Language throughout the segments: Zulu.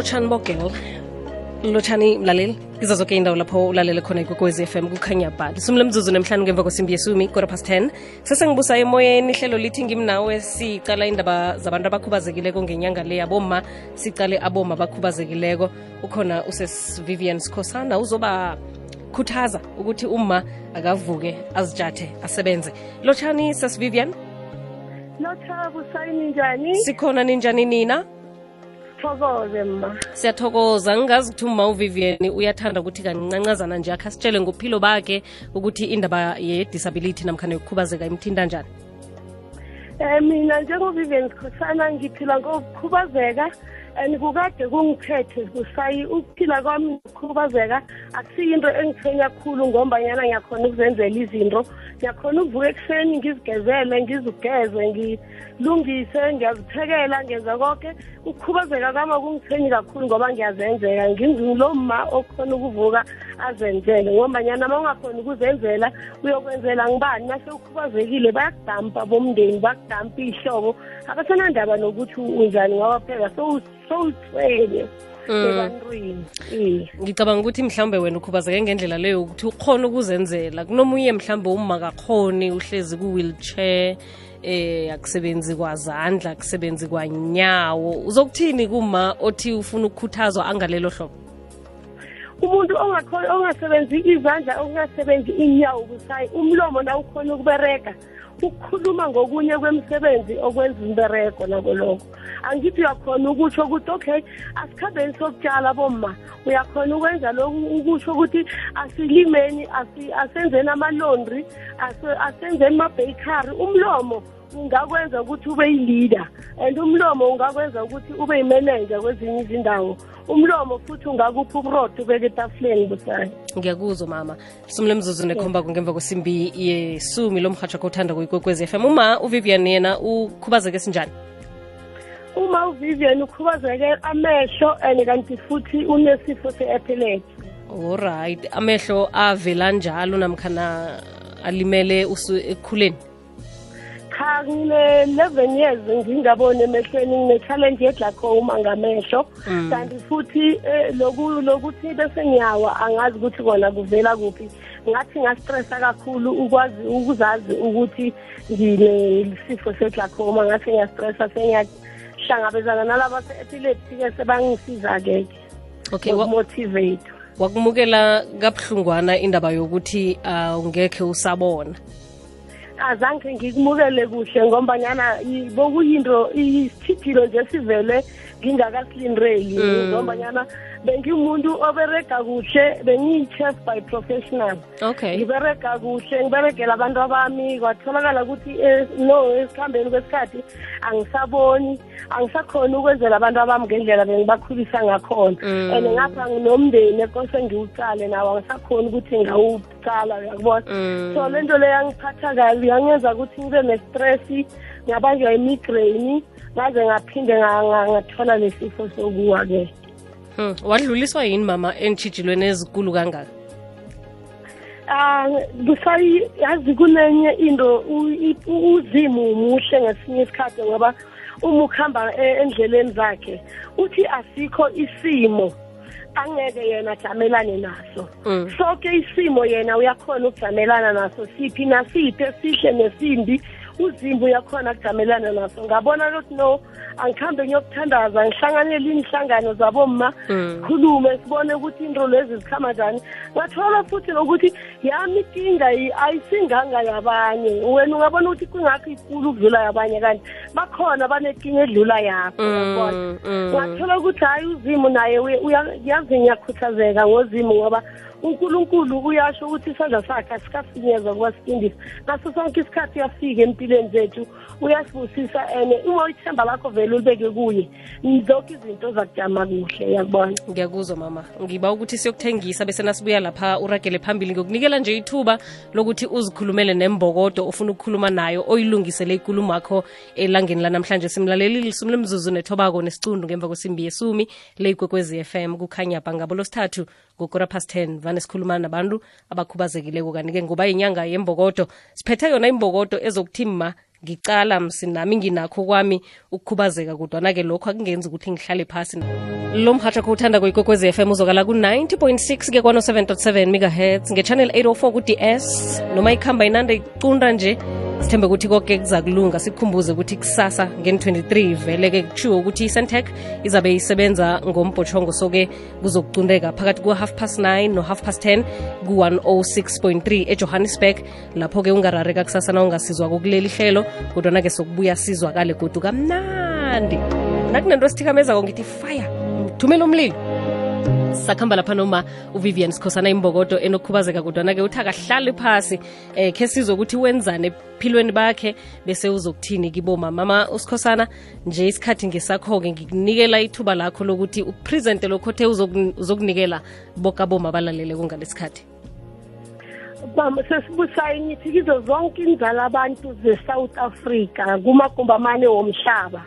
lotshani bogel lotshani mlaleli kizo zoke indawo lapho ulalele khona ikwekwez f m kukhanya ba sumle mzuzu nemhlanu ngemva kwesimbi yesumi kora past 10 sesengibusa emoyeni ihlelo lithi ngimnawe sicala indaba zabantu abakhubazekileko ngenyanga le yaboma sicale aboma abakhubazekileko. Ukhona usesvivian Vivian Skhosana uzoba khuthaza ukuthi uma akavuke azijathe asebenze. Lotshani sesvivian Lothaba usayini njani? sikhona ninjani nina Thokoze ma. siyathokoza. Ngingazi ukuthi uma uvivian uyathanda ukuthi kancancazana nje akhe asitshele ngophilo bakhe ukuthi indaba ye-disability namkhana yokukhubazeka imthinta njani? Um mina njengoVivian Sikhosana ngiphila ngokukhubazeka and kukade kungiphethe kusayi ukuphila kwami nokukhubazeka. Akusiyinto engithenya kakhulu ngombanyana ngiyakhona ukuzenzela izinto. Ngiyakhona ukuvuka ekuseni ngizigezele ngizugeze ngilungise ngiyaziphekela ngenza konke ukukhubazeka kwami akungithenyi kakhulu ngoba ngiyazenzela. Ngingilo ma okhona ukuvuka azenzele ngombanyana uma ungakhona ukuzenzela uyokwenzela ngibani? Nase ukhubazekile bayakudampa bomndeni bakudampa iy'hlobo. Abasenandaba nokuthi unjani? Ngoba phela sowuthwele ebantwini. Eh ngicabanga ukuthi mhlawumbe wena ukhubazeke ngendlela leyo ukuthi ukhona ukuzenzela. Kunomunye mhlawumbe uma kakhoni uhlezi ku-wheelchair eh akusebenzi kwazandla akusebenzi kwanyawo. Uzokuthini kuma othi ufuna ukukhuthazwa angalelo hlobo? Umuntu ongasebenzi izandla ongasebenzi inyawo busayi umlomo na ukhona ukubereka ukukhuluma ngokunye kwemisebenzi okwenza umbereko nako lokho. Angithi uyakhona ukutsho ukuthi okay asikhambeni sokutshala bomma. Uyakhona ukwenza lokhu ukusho ukuthi asilimeni asi- asenzeni amalondri ase- asenzeni ama-bakery umlomo. Ungakwenza ukuthi ube yi-leader and umlomo ungakwenza ukuthi ube yimanager kwezinye izindawo. Umlomo futhi ungakuphi uburodo ubeke etafuleni busayi. Ngiyakuzwa mama. Sumle mzuzu nekhomba ngemva kwesimbi yesumi lomhatsho kothanda kuyikwekwezi FM uma uvivian yena ukhubazeke sinjani? Uma uvivian ukhubazeke amehlo and kanti futhi unesifo se-epilepsy. Alright amehlo avela njalo namkhana alimele ekukhuleni ngine-eleven years ngingaboni emehlweni ngine-challenge ye-glaucoma ngamehlo. Kanti futhi eh, loku lokuthi bese ngiyawa angazi ukuthi kona kuvela kuphi. Ngathi ngastressa kakhulu ukwazi ukuzazi ukuthi nginesifo se-glaucoma ngathi ngiyastressa sengiyahlangabezana nalaba se-epilepsy-ke sebangisiza-ke okay wa- motivate wakumukela kabuhlungwana indaba yokuthi awungekhe usabona. Azange ngikumukele kuhle ngombanyana bokuyinto isithithilo nje sivele ngingakasilindeli ngombanyana bengimuntu oberega kuhle bengiyi-chef by professional. Okay. Ngiberega kuhle ngiberegela abantu abami. Kwatholakala ukuthi eh, no esikhambeni kwesikhathi angisaboni angisakhoni ukwenzela abantu abami ngendlela bengibakhulisa ngakhona. Mm. and ngapha nginomndeni ekose ngiwucale nawo angisakhoni ukuthi ngawucala uyakubona? Mm. so lento leyo yangiphatha kabi yangenza ukuthi ngibe ne-stress ngabanjwa imigraine ngaze ngaphinde nga- nga- ngathola lesifo sokuwa-ke Hmm. wadluliswa yini mama entshijilweni ezikulu kangaka Ah busayi yazi kunenye into u- i- u- uzimu muhle ngesinye isikhathi ngoba uma ukuhamba e- endleleni zakhe uthi asikho isimo angeke yena ajamelane naso Mm. sonke isimo yena uyakhona ukujamelana naso siphi nasiphi esihle nesimbi uzimba uyakhona ukujamelana naso ngabona ukuthi no angikhambe ngiyokuthandaza ngihlanganele imihlangano zabomma Mm. khulume sibone ukuthi into lezi zikhamba njani ngathola futhi nokuthi yami inkinga yi- ayisinganga yabanye wena ungabona ukuthi kungakho ikulu ukudlula yabanye kanti bakhona banenkinga edlula yakho uyabona Mm, mm. ngathola ukuthi hhayi uzimu naye uya- uya- yazi ngiyakhuthazeka ngozimu ngoba unkulunkulu uyasho ukuthi isandla sakhe asikafinyezwa kubasindisa ngaso sonke isikhathi uyafika empilweni zethu uyasibusisa and uma ithemba lakho vele ulibeke kuye. Zonke izinto zakujama kuhle yakubona ngiyakuzwa mama. Ngiba ukuthi siyokuthengisa bese nasibuya lapha uragele phambili ngokunikela nje ithuba lokuthi uzikhulumele nembokodo ofuna ukukhuluma nayo oyilungisele ikulumo yakho elangeni lanamhlanje. Simlaleli lisumi lemzuzu nethobako nesicundu ngemva kwesimbi yesumi le ikwekwezi FM kukhanya ngabo losithathu ngokora past 10 vane sikhuluma nabantu abakhubazekileko kanti-ke ngoba yinyanga yembokodo siphethe yona imbokodo ezokuthi ma ngicala msinami nginakho kwami ukukhubazeka kodwana-ke lokho akungenzi ukuthi ngihlale phasi lo mhatsha khowuthanda kuyikokwezi FM uzokala ku-90.6 ke kwano-7.7 megahertz ngechannel 804 ku-ds noma ikhamba inanda icunda nje. Sithembe ukuthi konke kuza kulunga sikhumbuze ukuthi kusasa ngen-23 vele-ke kushiwo ukuthi i-centec izabe isebenza ngombhotshongo so-ke kuzokucundeka phakathi ku-half past 9 no-half past 10 ku-106.3 ejohannesburg. Lapho-ke ungarareka kusasa na ungasizwa kokuleli hlelo kodwana-ke sokubuya sizwakale godu kamnandi. Nakunento esithikamezako ngithi fire. Thumela umlilo sakhamba lapha noma uvivian sikhosana imbokodo enokukhubazeka kodwana-ke uthi akahlali phasi. Um khe sizwe ukuthi wenzane ephilweni bakhe bese uzokuthini kiboma? Mama usikhosana nje isikhathi ngisakho-ke ngikunikela ithuba lakho lokuthi upresente lokho the uzokunikela bokaboma abalalele kungalesikhathi bama sesibusayo ngithi kizo zonke inzala abantu ze-south africa kumagumbamane womhlaba.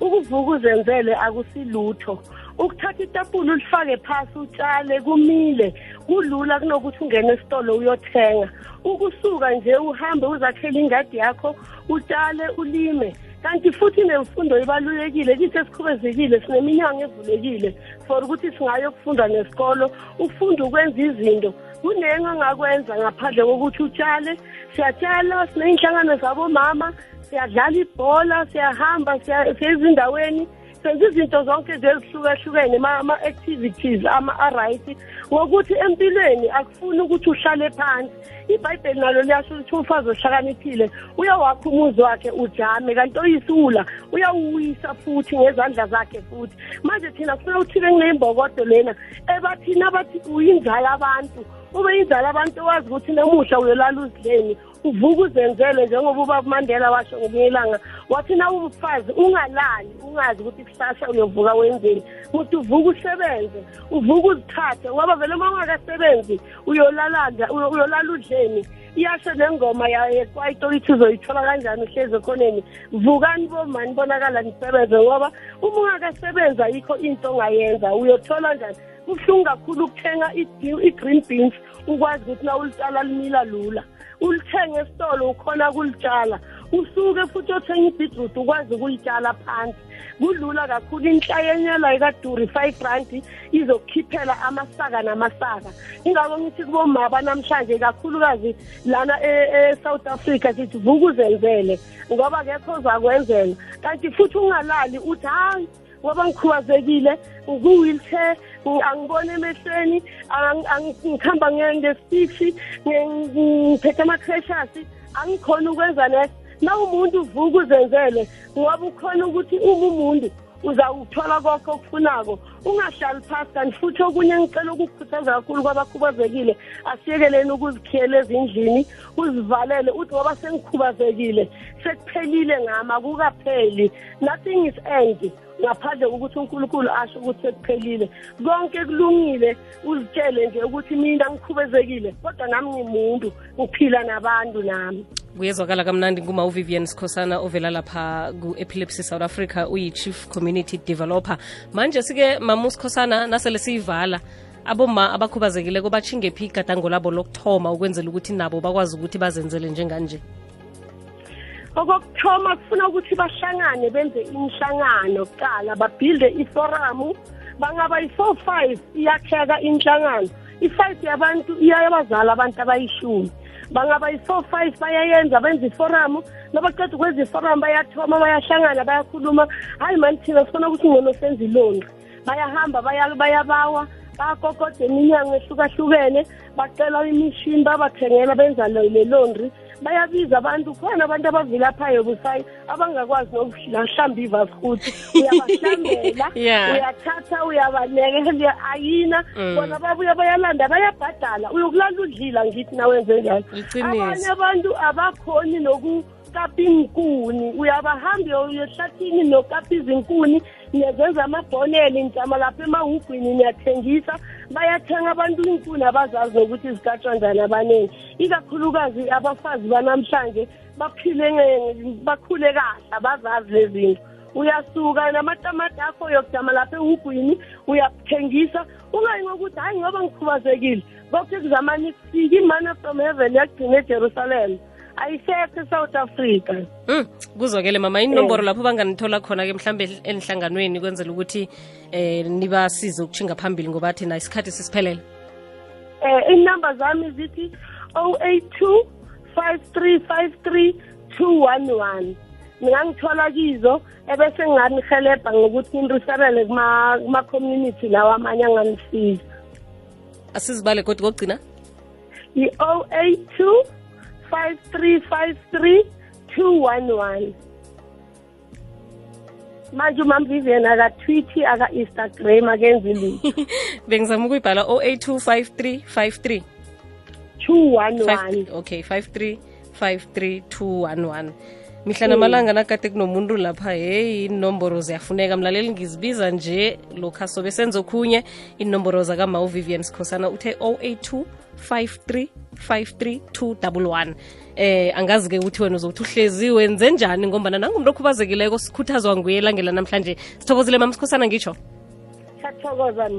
Ukuvuka uzenzele akusilutho. Ukuthatha itapula ulifake phasi utshale kumile. Kulula kunokuthi ungene esitolo uyothenga. Ukusuka nje uhambe uzakhela ingadi yakho utshale ulime. Kanti futhi nemfundo ibalulekile kithi esikhubezekile sineminyango evulekile for ukuthi singayokufunda nesikolo ufunda ukwenza izinto. Kunenye ongakwenza ngaphandle kokuthi utshale. Siyatshala siney'nhlangano zabomama siyadlala ibhola siyahamba siya ezindaweni senza izinto zonke nje ezihlukahlukene ama-activities ama-right ngokuthi empilweni akufuni ukuthi uhlale phansi. Ibhayibheli nalo liyasho ukuthi umfazi ohlakaniphile uyawakha umuzi wakhe ujame kanti oyisula uyawuwisa futhi ngezandla zakhe futhi. Manje thina kufuna uthile kuneyimbokodo lena ebathina abathi uyinzala abantu? Ube yinzala abantu owazi ukuthi namuhla uyolala uzidleni uvuka uzenzele njengoba ubaba mandela washo ngelinye ilanga. Wathi na ubufazi ungalali ungazi ukuthi kusasa uyovuka wenzeni. Ukuthi uvuka usebenze uvuka uzithathe ngoba vele uma ungakasebenzi uyolalanda uyolala udleni iyasho nengoma yakwaito ithi uzoyithola kanjani uhlezi ekhoneni. Vukani bomani bonakala nisebenze ngoba uma ungakasebenza yikho into ongayenza uyothola njani? Kubuhlungu kakhulu ukuthenga i-green beans ukwazi ukuthi na ulitshala limila lula. Ulithenge esitolo ukhona kulitshala usuke futhi othenga ibhidrude ukwazi ukulitshala phansi. Kulula kakhulu inhlayenyela ikaduri five rand izokukhiphela amasaka namasaka. Ingako ngithi kubomaba namhlanje kakhulukazi lana e-south africa sithi vuka uzenzele ngoba kekho ozakwenzela. Kanti futhi ungalali uthi hayi ngoba ngikhubazekile ku-wheelchair angiboni emehlweni ngihamba ngesix ngiphethe ama-crashers angikhona ukwenza nese na umuntu uvuka uzenzele ngoba ukhona ukuthi uma umuntu uzawuthola konke okufunako ungahlali phasi kanti futhi okunye ngicela ukukukhuthaza kakhulu kwabakhubazekile asiyekeleni ukuzikhiyela ezindlini uzivalele uthi ngoba sengikhubazekile sekuphelile ngami akukapheli. Nothing is end. Ngaphandle kokuthi unkulunkulu asho ukuthi sekuphelile. Konke kulungile uzitshele nje ukuthi mina ngikhubezekile kodwa nami ngimuntu ngiphila nabantu nami. Kuyezwakala kamnandi nguma uvivian sikhosana ovela lapha ku-epilepsy south africa uyi-chief community developer. Manje sike mama usikhosana nasele siyivala aboma abakhubazekile kobatshinge phi igadango labo lokuthoma ukwenzela ukuthi nabo bakwazi ukuthi bazenzele njenganje? Okokuthoma kufuna ukuthi bahlangane benze inhlangano kuqala babhilde iforamu. Bangaba yi-four five iyakheka inhlangano. I-five yabantu iyabazala abantu abayishumi. Bangaba yi-four five bayayenza benza iforamu. Nabaqeda ukwenza iforamu bayathoma bayahlangana bayakhuluma. Hayi mani thina sifuna ukuthi ngcono senze ilonqi bayahamba bayabawa bayakokoda eminyango ehlukahlukene bacela imishini babathengela benza le laundry bayabiza abantu khona abantu abavilaphayo busayi abangakwazi nokuhlamba ivasi futhi. Uyabahlambela uyathatha uyabanekela ayina. Bona babuya bayalanda bayabhadala. Uyokulala udlila ngithi nawenze njalo. Abanye abantu abakhoni noku ukapa inkuni uyabahamba uyehlathini nokapa izinkuni niyazenza amabhoneli nijama lapha emahugwini niyathengisa. Bayathenga abantu inkuni abazazi nokuthi zikatshwa njani abaningi ikakhulukazi abafazi banamhlanje baphile bakhule kahle abazazi lezi zinto uyasuka namatamati akho uyokujama lapha ehugwini uyathengisa ungayi ngokuthi hhayi ngoba ngikhubazekile. Konke kuzamane kufika imana from heaven yakugcina ejerusalem. Ayisekho e-south africa. Mm, kuzwakele mama inomboro lapho banganithola khona-ke mhlambe enihlanganweni kwenzela ukuthi eh nibasize ukutshinga phambili ngoba thina isikhathi sisiphelele. Um inumber zami zithi 082 5353 211 ningangithola kizo ebese nginganihelebha ngokuthi ngiriserele kuma- kuma-community lawo amanye anganisiza. Asizibale kodwa kokugcina? I-082 5353 211 manje umamvivian akatwithi aka-instagram akenzi lutho. Bengizama ukuyibhala 0825353 211 okay 5353211 mihla namalanga nakade kunomuntu lapha heyi inomboro ziyafuneka. Mlaleli ngizibiza nje lokha sobe senza okhunye inomboro zakama uvivian sikhosana uthe 082 5353211 eh angazi-ke ukuthi wena uzokuthi uhlezi wenze njani ngombana nangumuntu okhubazekileko sikhuthazwa nguye langela namhlanje. Sithokozile mama sikhosana ngitsho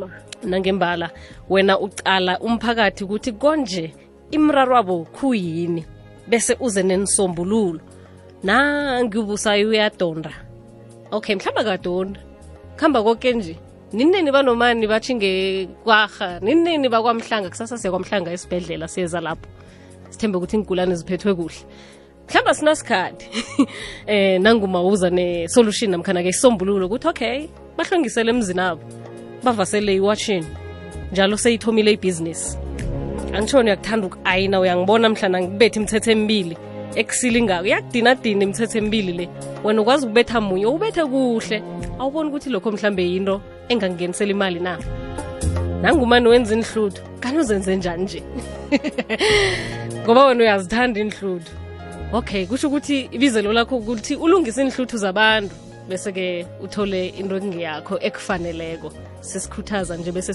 ma. Nangembala wena ucala umphakathi ukuthi konje imrarwabo khuyini bese uze nenisombululo nangibusayo uyadonda okay mhlawumbe akadonda kuhamba koke nje. Ninini banomani bashinge kwarha ninini bakwamhlanga? Kusasa siyakwamhlanga esibhedlela siyeza lapho. Sithembe ukuthi iingulane ziphethwe kuhle. Mhlawumbe sinasikhathi. Eh nangumawuza ne-solution namkhana-ke isombululo ukuthi okay bahlongisele emzini abo bavasele iwatshini. Njalo seyithomile ibhizinisi. Angitshoni uyakuthanda uku-ayina uyangibona mhlana ngibethe imithetho emibili ekusilingako yakudinadina imithetho emibili le. Wena ukwazi ukubetha munye ubethe kuhle. Awuboni ukuthi lokho mhlambe yinto engangingenisela imali na? Nangumani wenza inhluthu kani uzenze njani nje? Ngoba wena uyazithanda inhluthu. Okay kusho ukuthi ibizelo lakho ukuthi ulungise inhluthu zabantu bese-ke uthole into engeyakho ekufaneleko. Sesikhuthaza nje bese